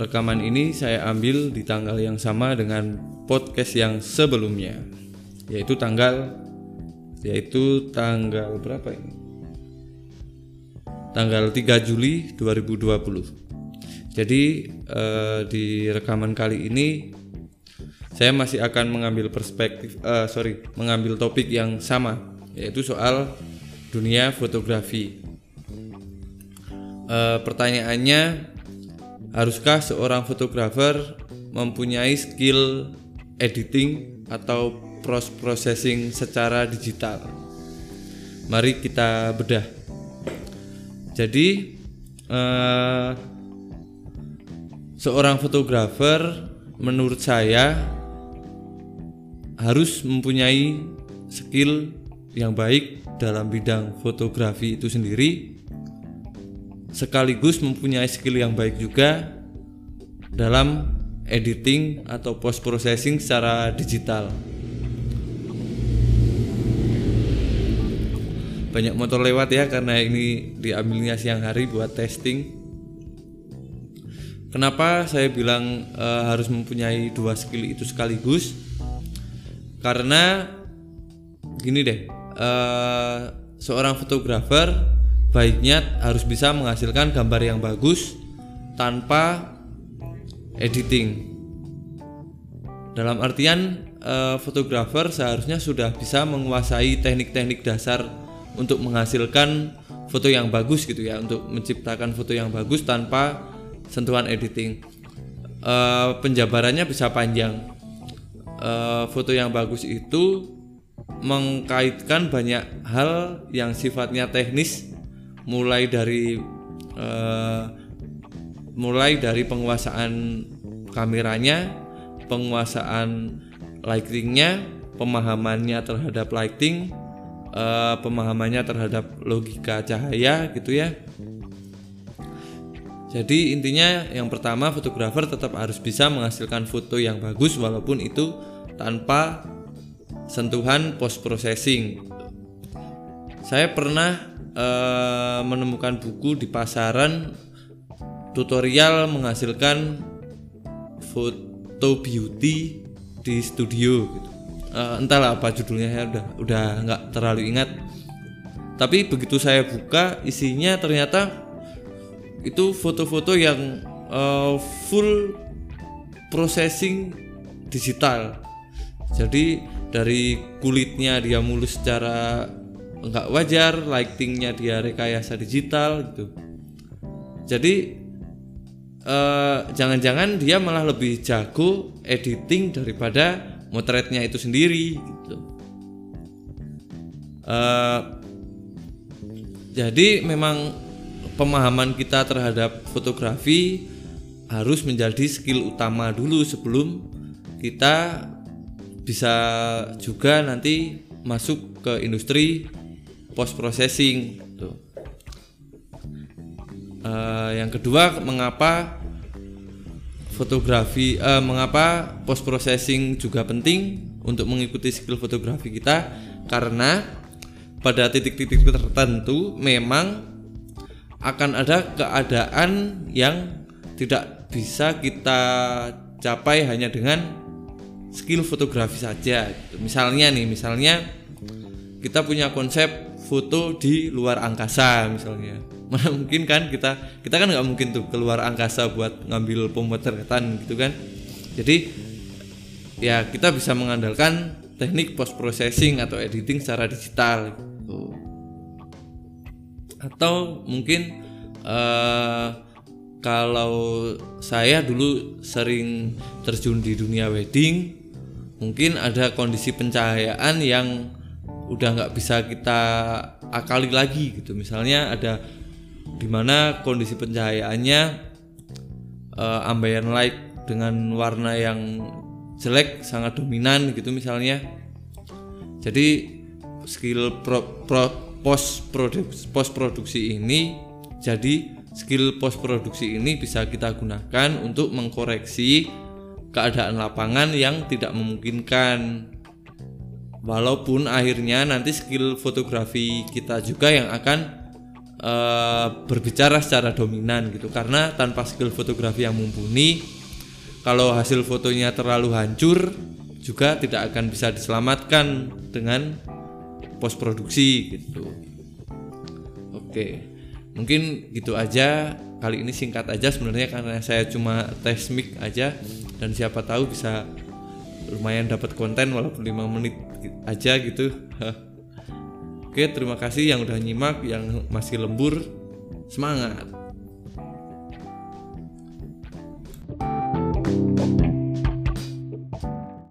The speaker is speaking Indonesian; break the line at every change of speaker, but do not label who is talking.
rekaman ini saya ambil di tanggal yang sama dengan podcast yang sebelumnya, yaitu tanggal yaitu tanggal berapa ini? Tanggal 3 Juli 2020. Jadi eh, di rekaman kali ini saya masih akan mengambil perspektif, eh, sorry, mengambil topik yang sama, yaitu soal dunia fotografi. Eh, pertanyaannya, haruskah seorang fotografer mempunyai skill editing atau processing secara digital? Mari kita bedah. Jadi, eh, seorang fotografer menurut saya harus mempunyai skill yang baik dalam bidang fotografi itu sendiri sekaligus mempunyai skill yang baik juga dalam editing atau post processing secara digital. Banyak motor lewat ya karena ini diambilnya siang hari buat testing. Kenapa saya bilang e, harus mempunyai dua skill itu sekaligus? Karena gini deh, e, seorang fotografer baiknya harus bisa menghasilkan gambar yang bagus tanpa editing. Dalam artian e, fotografer seharusnya sudah bisa menguasai teknik-teknik dasar untuk menghasilkan foto yang bagus gitu ya, untuk menciptakan foto yang bagus tanpa sentuhan editing. E, penjabarannya bisa panjang. E, foto yang bagus itu mengkaitkan banyak hal yang sifatnya teknis mulai dari uh, mulai dari penguasaan kameranya, penguasaan lightingnya, pemahamannya terhadap lighting, uh, pemahamannya terhadap logika cahaya gitu ya. Jadi intinya yang pertama fotografer tetap harus bisa menghasilkan foto yang bagus walaupun itu tanpa sentuhan post processing. Saya pernah uh, menemukan buku di pasaran tutorial menghasilkan foto beauty di studio gitu. Uh, entahlah apa judulnya ya udah udah nggak terlalu ingat. Tapi begitu saya buka isinya ternyata itu foto-foto yang uh, full processing digital. Jadi dari kulitnya dia mulus secara nggak wajar lightingnya dia rekayasa digital gitu. Jadi eh, jangan-jangan uh, dia malah lebih jago editing daripada motretnya itu sendiri gitu. Uh, jadi memang pemahaman kita terhadap fotografi harus menjadi skill utama dulu sebelum kita bisa juga nanti masuk ke industri post processing tuh. Uh, yang kedua mengapa fotografi uh, mengapa post processing juga penting untuk mengikuti skill fotografi kita karena pada titik-titik tertentu memang akan ada keadaan yang tidak bisa kita capai hanya dengan skill fotografi saja. Misalnya nih, misalnya kita punya konsep foto di luar angkasa misalnya mana mungkin kan kita kita kan nggak mungkin tuh keluar angkasa buat ngambil pemotretan gitu kan jadi ya kita bisa mengandalkan teknik post processing atau editing secara digital gitu. atau mungkin uh, kalau saya dulu sering terjun di dunia wedding mungkin ada kondisi pencahayaan yang udah nggak bisa kita akali lagi gitu. Misalnya ada di mana kondisi pencahayaannya uh, ambient light dengan warna yang jelek sangat dominan gitu misalnya. Jadi skill pro, pro, post produksi post produksi ini jadi skill post produksi ini bisa kita gunakan untuk mengkoreksi keadaan lapangan yang tidak memungkinkan walaupun akhirnya nanti skill fotografi kita juga yang akan eh, berbicara secara dominan gitu. Karena tanpa skill fotografi yang mumpuni kalau hasil fotonya terlalu hancur juga tidak akan bisa diselamatkan dengan post produksi gitu. Oke mungkin gitu aja. Kali ini singkat aja sebenarnya karena saya cuma tes mic aja. Dan siapa tahu bisa lumayan dapat konten walaupun 5 menit aja gitu. Oke terima kasih yang udah nyimak yang masih lembur. Semangat